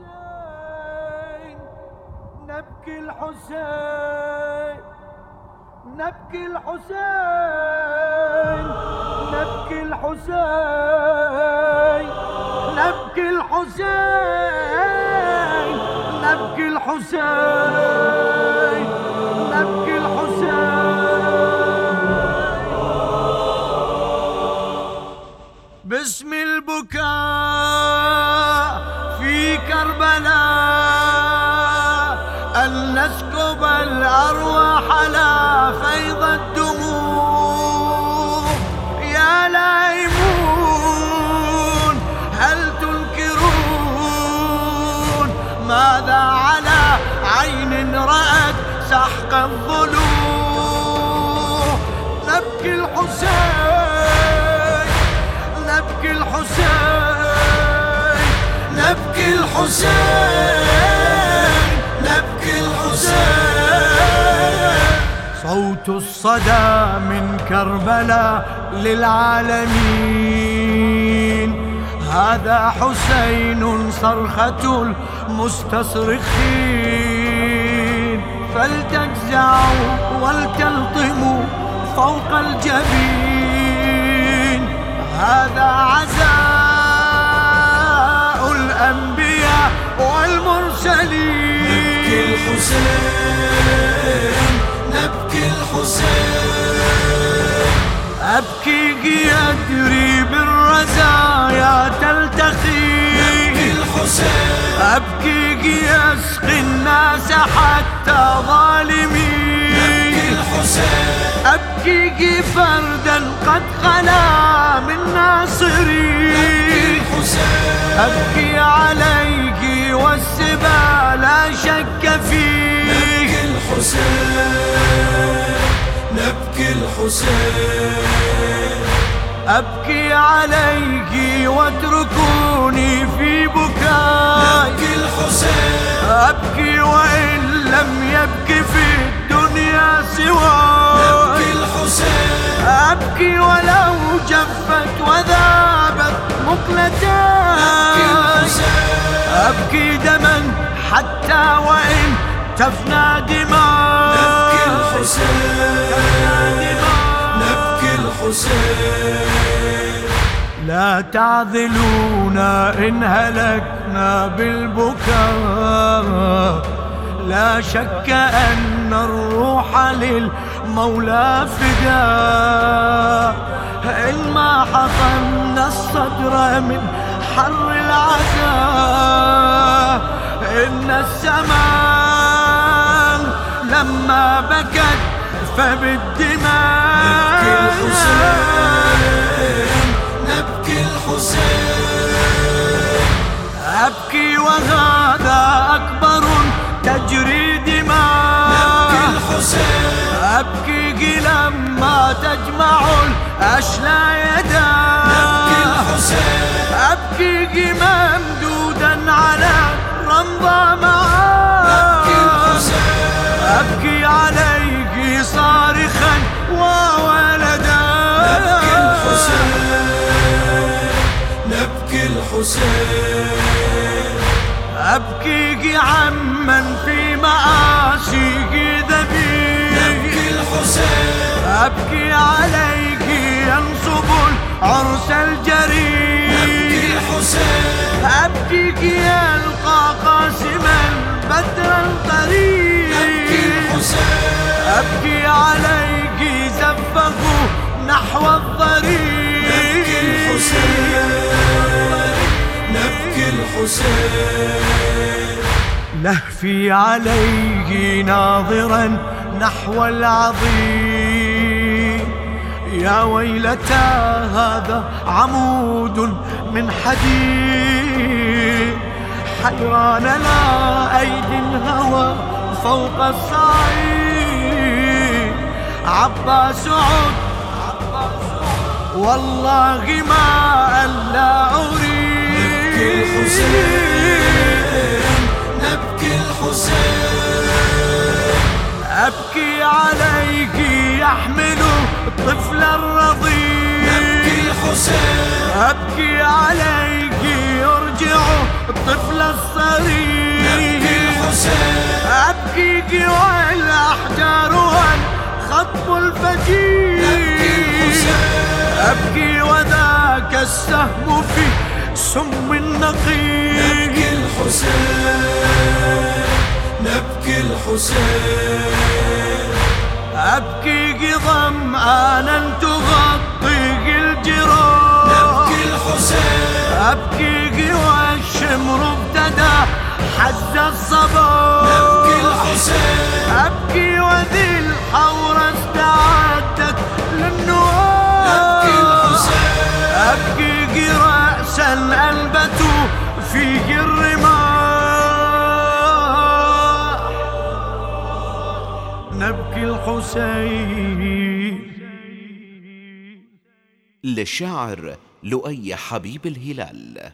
الحسين نبكي الحسين نبكي الحسين نبكي الحسين نبكي الحسين نبكي الحسين. كربلاء أن نسكب الأرواح على فيض الدموع. يا لائمون هل تنكرون ماذا على عين رأت سحق الضلوع نبكي الحسين نبكي الحسين. نبكي الحسين نبكي الحسين. صوت الصدى من كربلاء للعالمين. هذا حسين صرخة المستصرخين. فلتجزعوا ولتلطموا فوق الجبين. هذا عزاء الحسين نبكي الحسين أبكي يدري بالرزايا تلتقي نبكي الحسين أبكي يسقي الناس حتى ظالمين نبكي الحسين أبكي فردا قد خلا من نبكي ناصرين الحسين أبكي عليك والسبا لا شك نبكي فيه الحسين نبكي الحسين. أبكي عليك واتركوني في بكاي نبكي الحسين. أبكي وإن لم يبك في الدنيا نبكي سواي الحسين. أبكي ولو جفت وذابت نبكي مقلتاي الحسين. أبكي دما حتى وإن تفنى دماء نبكي الحسين نبكي الحسين لا تعذلونا إن هلكنا بالبكاء. لا شك أن الروح للمولى فداء. إن ما حطمنا الصدر من حر العزاء فبالدماء نبكي الحسين نبكي الحسين أبكي وهذا أكبر تجري نبكي دماء. الحسين أبكي لما تجمع الأشلى يدا نبكي الحسين أبكي ممدودا على رمضة نبكي معاه الحسين أبكيك عمن في مآسيك ذبيح. نبكي الحسين أبكي عليك ينصب العرس الجريح. الحسين أبكيك يلقى قاسما بدرا طريق الحسين أبكي عليك زفه نحو الطريق الحسين. لهفي عليه ناظرا نحو العظيم. يا ويلتى هذا عمود من حديد. حيران لا أيدي الهوى فوق الصعيد عباس عد والله ما ألا الحسين نبكي الحسين أبكي عليك يحمل الطفل الرضيع نبكي الحسين أبكي عليك يرجع الطفل الصغير نبكي الحسين أبكي قوى الأحجار والخطب الفجير نبكي الحسين أبكي وذاك السهم في سم النقير نبكي الحسين نبكي الحسين. أبكي ظمآنا تغطي الجراح نبكي الحسين. أبكي والشمر ابتدى حز الصباح نبكي الحسين. أبكي وذي الحور استعدت للنوار نبكي الحسين. للشاعر لؤي حبيب الهلال.